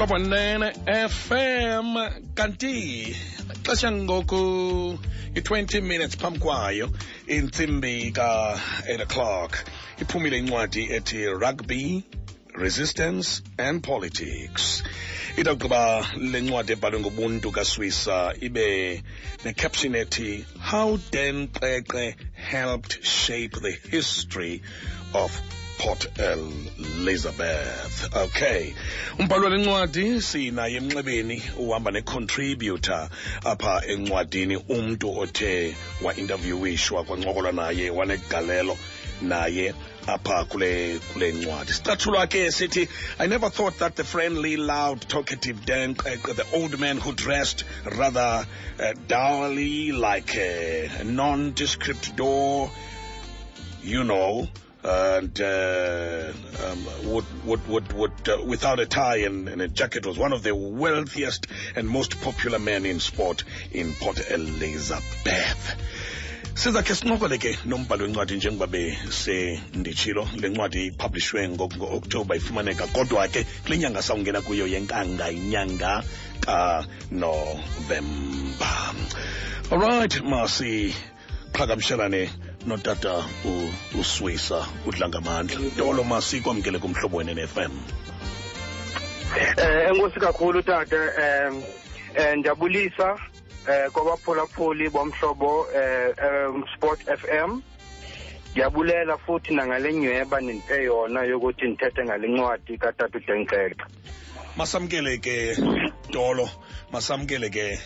hlobo nene FM kanti xesha ngoku i-20 minutes phambi kwayo intsimbi ka-8 o'clock. Iphumile incwadi ethi rugby resistance and politics. Idawugqiba le ncwadi ebhalwe ngobuntu kaswisa ibe necaption ethi how dan Xexe helped shape the history of Port Elizabeth. Okay. Umbhalo lencwadi sinaye emnxebeni uhamba necontributor apha encwadini umuntu othe wa-interviewishwa kwancokolwa naye wanegalelo naye apha kule kule ncwadi sicathulwa ke sithi i never thought that the friendly loud talkative Dan the old man who dressed rather uh, dourly like a nondescript door you know and uh, um, would would would would uh, without a tie and, and a jacket was one of the wealthiest and most popular men in sport in Port Elizabeth. sizakhe sincokole ke nombhalo wencwadi njengoba besenditshilo le ncwadi ipublishwe ngo-oktoba ifumaneka kodwa ke kule nyanga sawungena kuyo yenkanga inyanga kanovemba alright masi qhagamshelane notata uswisa udlangamandla. Tolo masikwamkele kumhlobo wene ne-fm Eh enkosi kakhulu tata em eh ndiyabulisa eh kwabaphulaphuli bomhlobo eh em, Sport FM ndiyabulela futhi nangale nyweba nindiphe yona yokuthi ndithethe ngale ncwadi katata uDenxexe masamkele ke tolo. Masamkele ke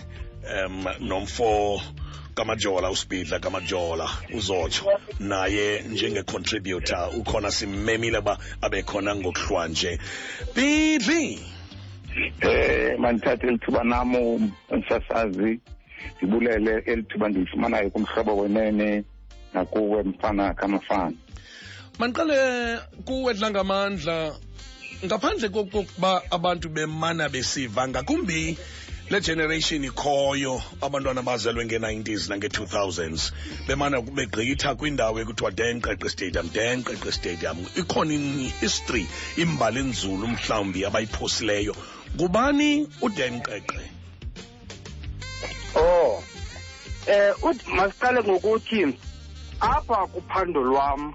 um nomfo kamajola usibhidla kamajola uzotsho naye njenge-contributor ukhona simmemile ba abe khona ngokuhlwanje. Bidli eh mandithathe elithuba namo umsasazi ndibulele elithuba ndilifumanayo kumhlobo wenene nakuwe mfana kamafana. Mandiqale kuwe dlangamandla. Ngaphandle kokokuba abantu bemana besiva ngakumbi le generation ikhoyo abantwana bazelwe nge-90s nange-2000s bemana begqitha kwindawo ekuthiwa Dan Xexe stadium Dan Xexe stadium. Ikhona ihistory imbali enzulu mhlawumbi abayiphosileyo. Ngubani udan Xexe oh eh masiqale ngokuthi apha kuphando lwam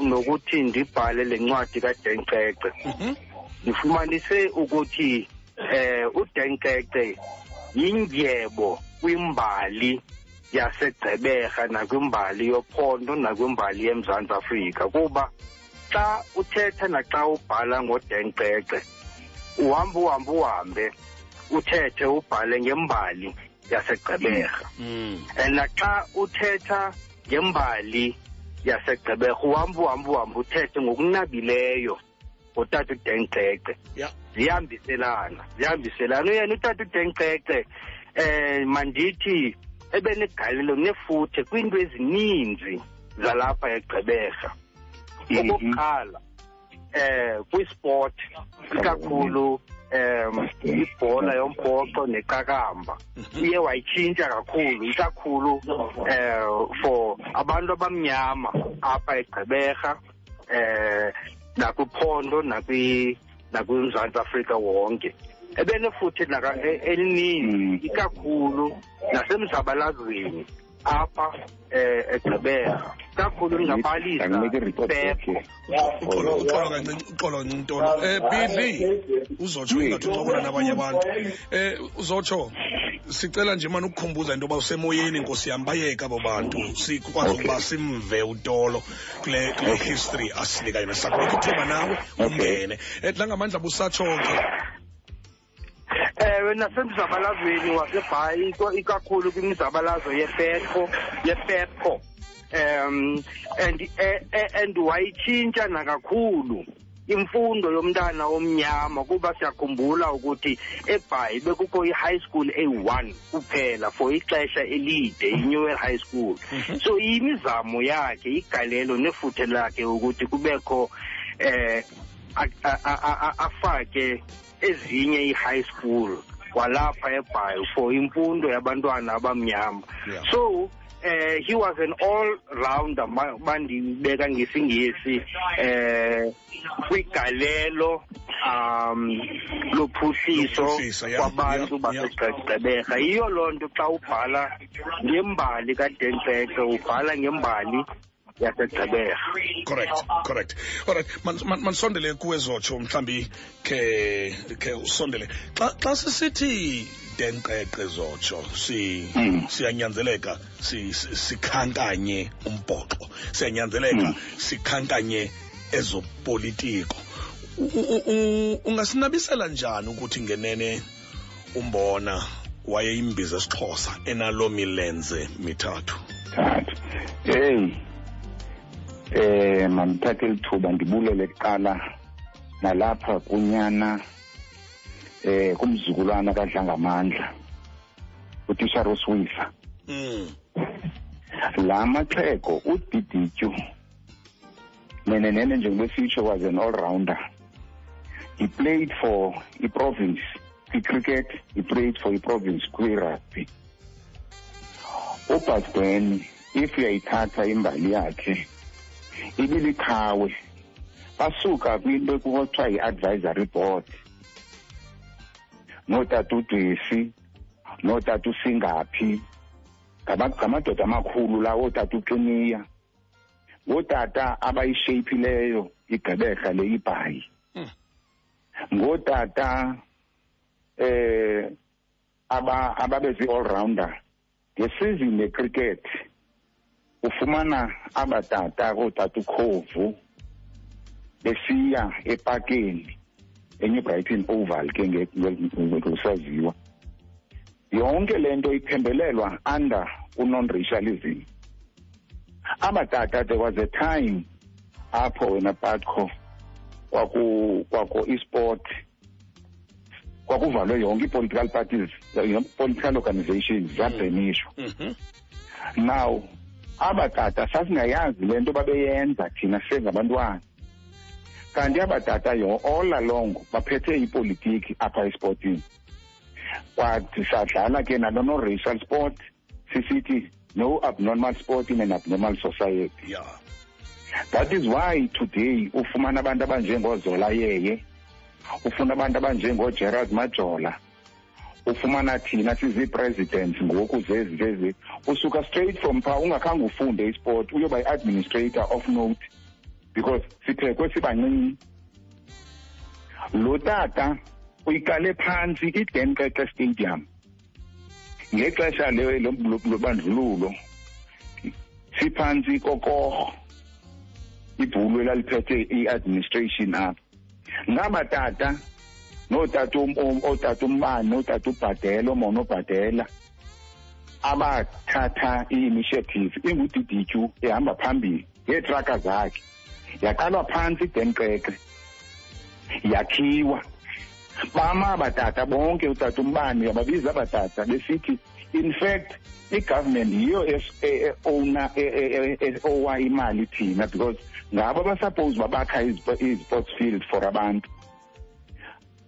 nokuthi ndibhale le ncwadi kaDenxexe Mhm. ndifumanise ukuthi eh uDenxexe yindyebo kwimbali yasegceberha nakwimbali yophondo nakwimbali yeMzantsi Afrika kuba xa uthetha naxa ubhala ngoDenxexe uhamba uhambe uhambe uthethe ubhale ngembali yasegceberha Mm. and naxa uthetha ngembali yasegceberha uhamba uhamba uhamba uthethe ngokunabileyo ngotata uDenxexe ya. Zihambiselana zihambiselana. Uyena utata uDenxexe eh mandithi ebenegalelo nefuthe kwiinto ezininzi zalapha egqeberha. Mhm. okokuqala eh kwisport ikakhulu um ibhola yombhoxo neqakamba. Uye wayitshintsha kakhulu ikakhulu eh for abantu abamnyama apha egqeberha eh nakwiphondo nakwi nakwimzantsi afrika wonke. Ebenefuthe naka- e- elininzi Mm. ikakhulu nasemzabalazweni apha eh egqeberha. Kakhulu ndingabalisa anginike iripoti Pep. yakhe. Uxolo uxolo kancinci uxolo kancinci ntolo eh bidli uzotsho ingathi uncokola nabanye abantu. Eh uzotsho. Sicela nje mani ukukhumbuza into yoba usemoyeni nkosi yam bayeka abo bantu. Sikwazi ukuba simve utolo kule kule history asinika yona sakubeka ithuba nawe ungene. Eh dlangamandla busatsho ke ewe nasemzabalazweni wasebhayi iko- ikakhulu kwimizabalazo yepetco yepetco um and eh, eh, and wayitshintsha nakakhulu. Imfundo yomntana omnyama kuba siyakhumbula ukuthi ebhayi bekukho i-high school eyi-one kuphela for ixesha elide i-newell high school. So imizamo yakhe igalelo nefuthe lakhe ukuthi kubekho eh afake ezinye i-high school kwalapha ebhayi for imfundo yabantwana abamnyama. So eh he was an all rounder bandibeka ngesingesi eh kwigalelo um lophuhliso kwabantu basegqeberha. Yiyo loo nto xa ubhala ngembali kadentleke ubhala ngembali yasegqeberha correct correct. Alright man- man- manisondele kuwe zotsho mhlawumbi ke ke usondele. Xa xa sisithi denqeqe zotsho si Mm. siyanyanzeleka si- si- sikhankanye umbhoxo. Siyanyanzeleka Mm. sikhankanye ezopolitiko. Ungasinabisela njani ukuthi ngenene umbona wayeyimbiza esixhosa enalo milenze mithathu? Hey eh mandithathe lithuba ndibulele kuqala nalapha kunyana eh kumzukulwana kadlangamandla utisha roswifa mm. la maxhego udidityu nene nene njengoba sitsho was an all rounder he played for i-province kwi-cricket he played for i-province kwi-rugby ubasbeni if uyayithatha imbali yakhe ibiliqhawe basuka kwinto ekuthiwa yi-advisory board. Nootata udwesi nootata usingaphi ngama- ngamadoda amakhulu lawo ootata uqiniya ngootata abayisheyiphileyo igqeberha le ibhayi. Mm. ngootata eh aba ababezi all rounder ngesizini yecricket. Ufumana abatata kootata ukhovu besiya epakeni enye brighton oval ke ngokusaziwa yonke le nto iphembelelwa under unon-racialism. Abatata there was a time apho wena patco kwaku kwako esport kwakuvalwe yonke i-political parties yonke political organizations zabhenishwa Mhm. now abatata sasingayazi le nto babeyenza thina sengabantwana kanti abatata yo all along baphethe ipolitiki apha kwathi sadlala ke nalo no-racial sport sisithi no abnormal sport in an abnormal society. Yeah that is why today ufumana abantu abanjengozola yeye ufuna abantu majola ufumana thina sizii-presidents ngoku zezi zezi usuka straight from phaa ungakhange ufunde isport uyoba yi-administrator of note because siphekwe sibancinci. Lo tata uyiqale phantsi idenqeqe stadium. Ngexesha le- lo- lo- lobandlululo siphantsi kokorho ibhulu elaliphethe i-administration apha. Ngaba tata nootata um- um- ootata umbane nootata ubhadela omona obhadela. Abathatha i-initiative ingudidityu ehamba phambili ngeetraka zakhe. Yaqalwa phantsi idenqeqe yakhiwa. Bama abatata bonke utata umbane yababiza abatata besithi in fact i-government yiyo es- e- e- owner e- e- e- owa imali thina because ngabo abasuppose babakha izpo- i-sports field for abantu.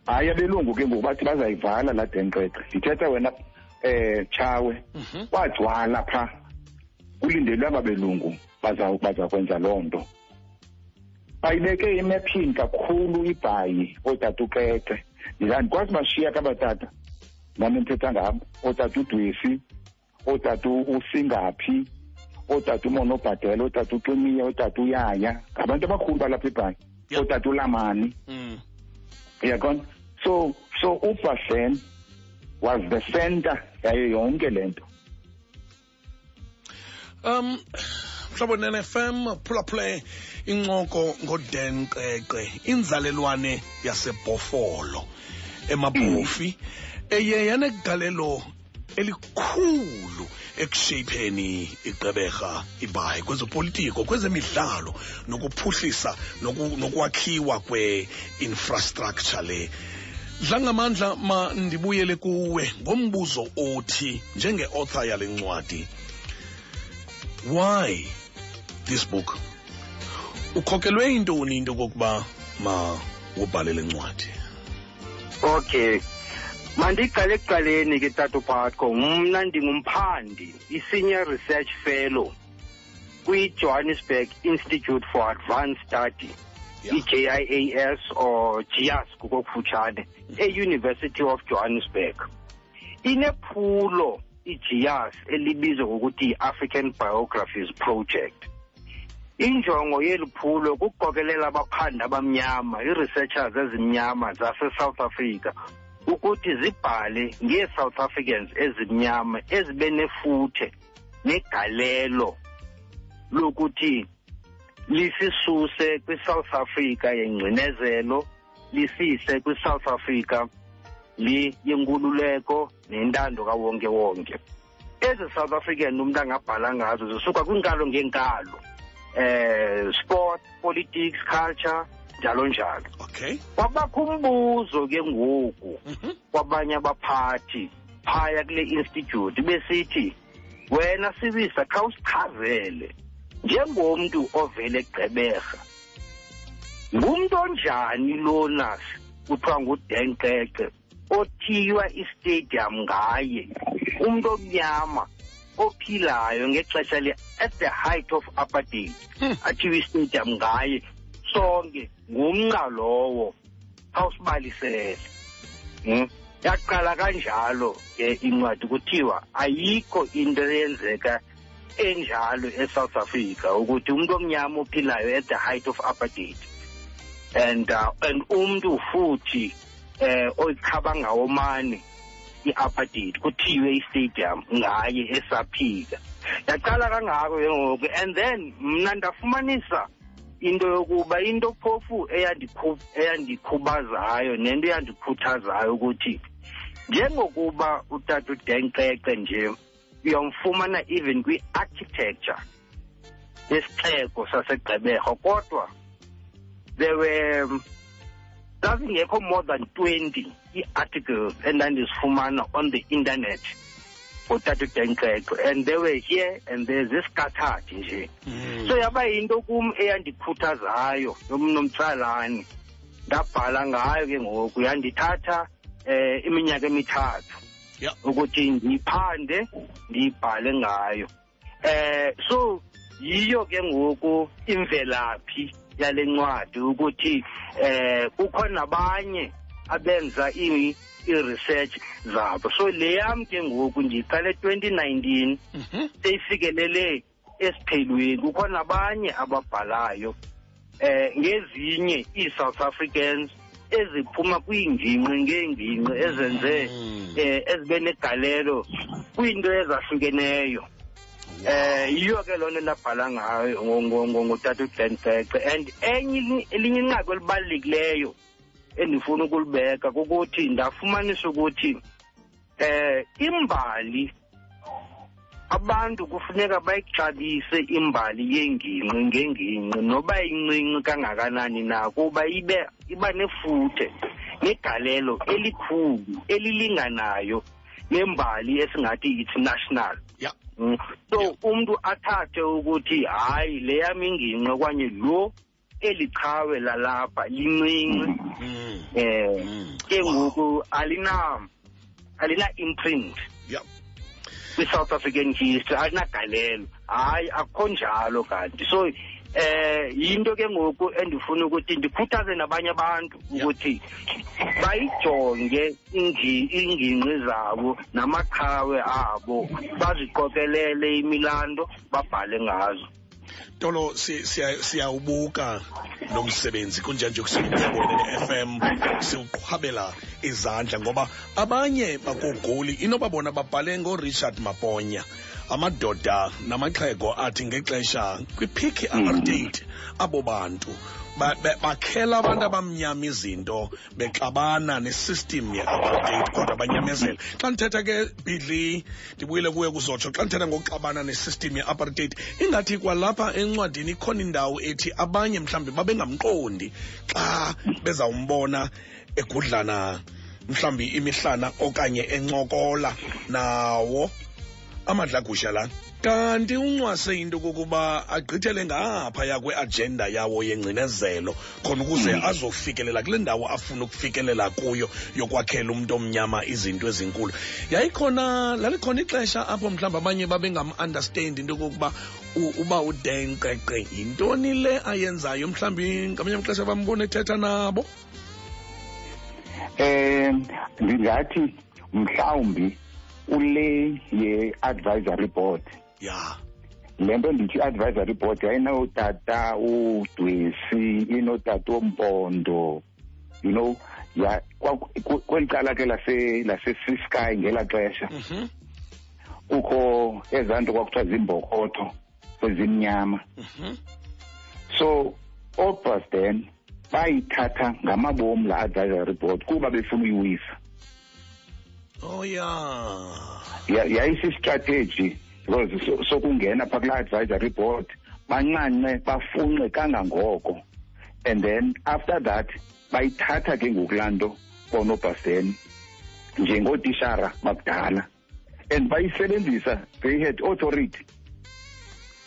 Hayi abelungu ke ngoku bathi bazayivala laa denqeqe ndithetha wena um tshawe. Mhm. kwagcwala phaa kulindelwe aba belungu baza baza kwenza loo nto. Bayibeke emephini kakhulu ibhayi ootata uqeqe ndikwazi bashiya kabatata nami ndithetha ngabo ootata udwesi ootata usingaphi ootata umona obhadela ootata uqiniya ootata uyaya. Ngabantu abakhulu balapha ibhayi Yeah. ootata ulamani. Mm. uyaqona so so ubashen was the center yayo yonke le nto Um mhlobo ne-FM phulaphule incoko ngodenqeqe inzalelwane yasebhofolo emabhofi eye yanegalelo elikhulu ekusheypheni igqeberha ibhayi kwezopolitiko kwezemidlalo nokuphuhlisa noku- nokwakhiwa kwe-infrastructure le dlangamandla ma ndibuyele kuwe ngombuzo othi njenge-author yale ncwadi why this book? Ukhokelwe yintoni into kokuba ma ubhale le ncwadi? Okay. Mandiqale ekuqaleni ke tata uphatko mna ndingumphandi i-senior research fellow kwi-johannesburg institute for advanced study Yeah. i-JIAS or GIAS ngokufutshane e-University of Johannesburg. Inephulo i-GIAS elibizwa ngokuthi i-African Biographies Project. Injongo yeli phulo kukuqokelela abaphandi abamnyama, i-researchers ezimnyama zase-South Africa ukuthi zibhale ngee-South Africans ezimnyama ezibe nefuthe negalelo lokuthi lisisuse kwi-South Africa yengcinezelo lisise kwi-South Africa li yenkululeko nentando kawonke wonke ezi South African umuntu angabhala ngazo zisuka kwinkalo ngeenkalo eh sport politics culture njalo njalo. Okay. Kwabakho umbuzo ke ngoku Mhm. kwabanye abaphathi phaya kule institute besithi wena sibisa khawusichazele njengomntu ovele egqeberha ngumntu onjani lona? Kuthiwa ngudenkeke othiywa istadium ngaye. Umntu omnyama ophilayo ngexesha le at the height of apartheid. Hmm. athiywe istadium ngaye. Sonke ngumnqa lowo. Khawusibalisele Hmm? yaqala kanjalo ke incwadi kuthiwa ayikho into eyenzeka enjalo eSouth Africa ukuthi umuntu omnyama ophilayo at the height of apartheid and uh, and umuntu futhi eh oyikhaba ngawomane i-apartheid kuthiwe i-stadium ngaye esaphika yaqala kangako ke ngoku and then mna ndafumanisa into yokuba into phofu eyandikhu- eyandikhubazayo nento eyandikhuthazayo ukuthi njengokuba utata udenkeke nje uyamfumana even kwi-architecture yesixeko sasegqeberha kodwa there were zazingekho more than 20 ii-articles endandizifumana on the internet ngotata udenkeke and they were here and there ziscattered nje Mm. so yaba yinto kum eyandikhuthazayo nomtsalane ndabhala ngayo ke ngoku yandithatha eh iminyaka emithathu Yeah. Ukuthi ndiyiphande ndiyibhale ngayo. Eh so yiyo ke ngoku imvelaphi yale ncwadi ukuthi eh kukho nabanye abenza i- i-research zabo. So le yam ke ngoku ndiyiqale 2019 Mhm. seyifikelele esiphelweni kukho nabanye ababhalayo eh ngezinye ii-South Africans eziphuma kwiingingqi ngeengingqi ezenze Mm. eh ezibe negalelo kwiinto ezahlukeneyo. Eh yiyo ke loo nto ndabhala ngayo ngo- ngo- ngo- ngotata uDentekce and enye elinye inqaku elibalulekileyo endifuna ukulibeka kukuthi ndafumanisa ukuthi eh imbali abantu kufuneka bayixabise imbali yengingqi ngengingqi noba incinci kangakanani na kuba ibe iba nefuthe negalelo elikhulu elilinganayo nembali esingathi it's national Yeah. Mm. so Yeah. umuntu athathe ukuthi hayi le yam ingingqi okanye lo eli qhawe lalapha lincinci Mm. ke ngoku alina alina imprint Yeah. Kwi-south african history alinagalelo hayi akukho njalo kanti. So eh yinto ke ngoku endifuna ukuthi ndikhuthaze nabanye abantu Yeah. ukuthi bayijonge ingi- ingingqi zabo namaqhawe abo baziqokelele imilando babhale ngazo. Tolo si- si, siyawubuka lo msebenzi kunjanje kusebenzisa ne-FM siwuqhwabela izandla ngoba abanye bakogoli inoba bona babhale ngoRichard Maponya amadoda namaxhego athi ngexesha kwi-peak apartheid abo bantu. ba- ba- bakhela abantu abamnyama izinto bexabana nesystem ye-apartheid kodwa banyamezela xa ndithetha ke bidli ndibuyile kuye kuzotsho xa ndithetha ngokuxabana nesystem ye-apartheid ingathi kwalapha encwadini ikhona indawo ethi abanye mhlawumbi babengamqondi xa bezawumbona egudlana mhlawumbi imihlana okanye encokola nawo. Amadlagusha la kanti uncwase into kokuba agqithele ngaphaya kweajenda yawo yengcinezelo khona ukuze mm. azofikelela kule ndawo afuna ukufikelela kuyo yokwakhela umntu omnyama izinto ezinkulu. Yayikhona lalikhona ixesha apho mhlawumbi abanye babengam-understand into yokokuba uba udenqeqe yintoni le ayenzayo. Mhlawumbi ngamanye amaxesha bambona ethetha nabo. Um ndingathi mhlawumbi ule ye-advisory board ya. Le nto ndithi i-advisory board yayinotata udwesi inotata ompondo you know ya kwa- ku- kweli cala ke lase lasesisky ngelaa xesha. Mhm. Kukho ezaa nto kwakuthiwa zimbokotho ezimnyama. Mhm. So oobasden bayithatha ngamabom la advisory board kuba befuna uyiwisa. Oh ya. Ya- yayisistrategy because so- sokungena phaa kulaa advisory board bancance bafunxe kangangoko. And then after that bayithatha ke ngokulaa nto boonobasden njengootishara bakudala. And bayisebenzisa they had authority.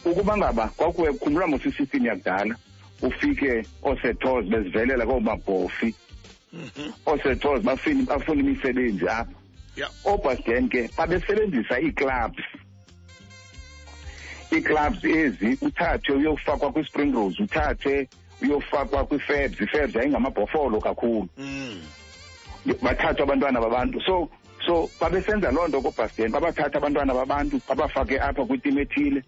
Ukuba ngaba kwakuye khumbula mos isystem yakudala ufike oosetos bezivelela koomabhofi mhm. Oosetos bafuna bafuna imisebenzi apha. Ya oobasden ke babesebenzisa ii-clubs. Ii-clubs ezi uthathwe uyofakwa kwi-spring rose uthathwe uyofakwa kwi-febs i-febs yayingamabhofolo kakhulu. Mm. Bathathwa abantwana babantu. So so babesenza loo nto koobasden babathatha abantwana babantu babafake apha kwitimu ethile.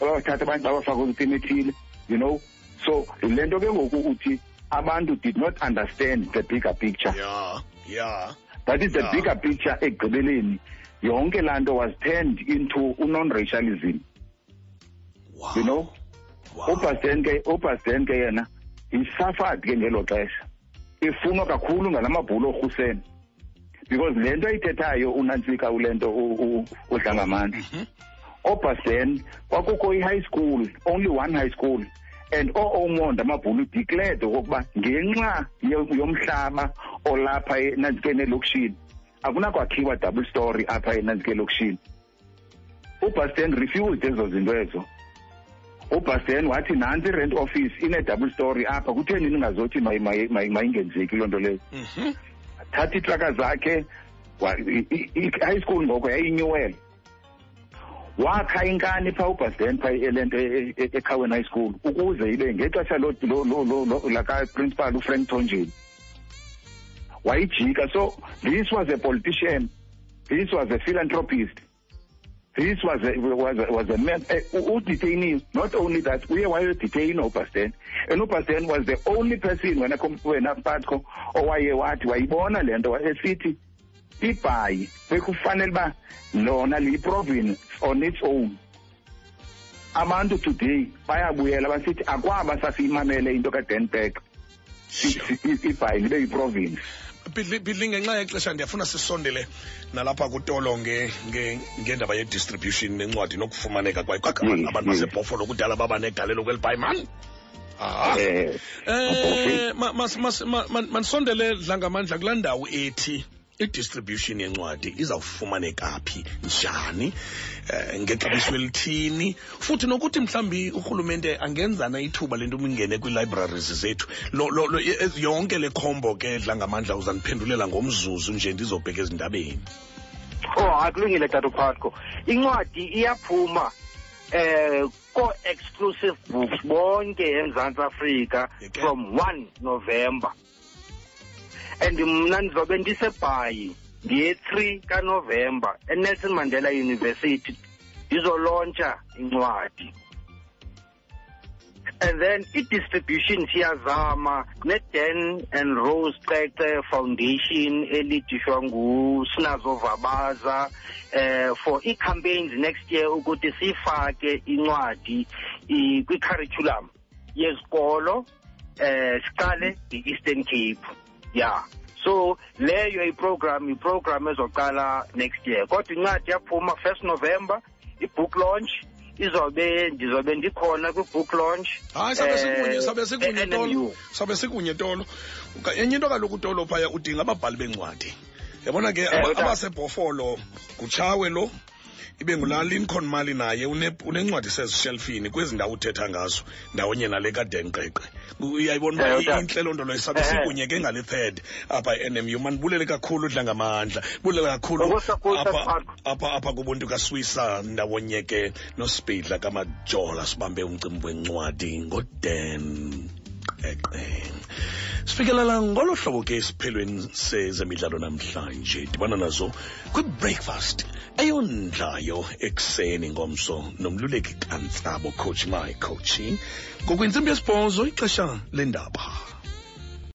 Babathatha abantu babafake kwitimu ethile you know. So le nto ke ngoku uthi abantu did not understand the bigger picture. Ya ya. That is the Yeah. bigger picture ekugqibeleni. Yonke laa nto was turned into unon-racialism wow you know? Wow. Ubasden ke ubasden ke yena isuffered ke ngelo xesha. Ifunwa kakhulu ngala mabhulu orhuseni. Because le nto ayithethayo unantsika ule nto udlangamandla. Mhm. obasden kwakukho i-high school only one high school and oo-omond amabhulu declared okokuba ngenxa yo- yomhlaba olapha enantsikeni elokishini akunakwakhiwa double story apha enantsikeni elokishini ubasden refused ezo zinto ezo. Ubasden wathi nantsi i-rent office ine-double story apha kutheni ningazothi mayi- mayi- mayi- mayingenzeki loo nto leyo? Mhm. Thatha iitraka zakhe wa- i- i- i-high school ngoko yayinyuwele wakha inkani phaa ubasden phaa ele nto e- e- ecowen high school ukuze ibe ngexesha lo- lo- lo- lo- lo- lakaprincipal ufrank tonjeni wayijika so this was a politician this was a philanthropist. This was a, was a, was a man eh, u- udetainee not only that uye wayodetaina ubasden and ubasden was the only person when I wena com- wena patco owaye wathi wayibona le nto esithi ibhayi bekufanele uba lona liyi-province on its own. Abantu today bayabuyela basithi akwaba sasiyimamele into kadenberg ibhayi libe yiprovince bidli ngenxa yexesha ndiyafuna sisondele nalapha kutolo ngendaba ye-distribution nencwadi nokufumaneka kwaye mm, abantu mm. basebhofolo kudala baba negalelo kweli bhayi mani um mandisondele dlangamandla kulaa ndawo ethi i-distribution yencwadi izawufumaneka phi? Njani? Eh ngexabiso elithini? Futhi nokuthi mhlambi urhulumente angenzana ithuba lento umingene kwii-libraries zethu? Lo, lo, lo, e- e- yonke le khombo ke dlangamandla uzandiphendulela ngomzuzu nje ndizobheka ezindabeni. Oh akulungile tata uphatko incwadi iyaphuma eh ko-exclusive books bonke emzantsi afrika from 1 november and mna ndizobe ndisebhayi ndiye-3 kanovemba enelson mandela university. Ndizolontsha incwadi. And then i-distribution siyazama ne-dan and rose cece foundation elidishwa ngusinazo vabaza eh for ii-campaigns next year ukuthi siyifake incwadi i- kwi-curriculum yezikolo eh siqale i-eastern cape. Yeah. So leyo iprogram iprogram ezoqala next year. Kodwa incwadi yaphuma first november i-book launch. Izobe ndizobe ndikhona kwi-book launch. Hayi sabe eh, sikunye sabe sikunye tolo. e-NMU. sabe sikunye tolo. Enye into kaloku tolo phaya udinga ababhali bencwadi. Yabona ke Eh, abasebhofolo ngutshawe lo ibe ngulaa lincoln mali naye une- unencwadi sezishelfini kwezi ndawo uthetha ngazo ndawonye nale kadenqeqe uyayibona uba intle loo nto sabe sikunye ke ngale third apha e-nmu mandibulele kakhulu udla ngamandla. Bulele kakhulu apha apha kubuntu kaswisa ndawonye ke nospidla kamajola sibambe umcimbi wencwadi ngoden qeqe sifikelela ngolo hlobo ke esiphelweni sezemidlalo namhlanje. Dibana nazo kwibreakfast eyondlayo ekuseni ngomso nomluleki kantsabo coach my coaching ngokwintsimbi yesibhozo ixesha lendaba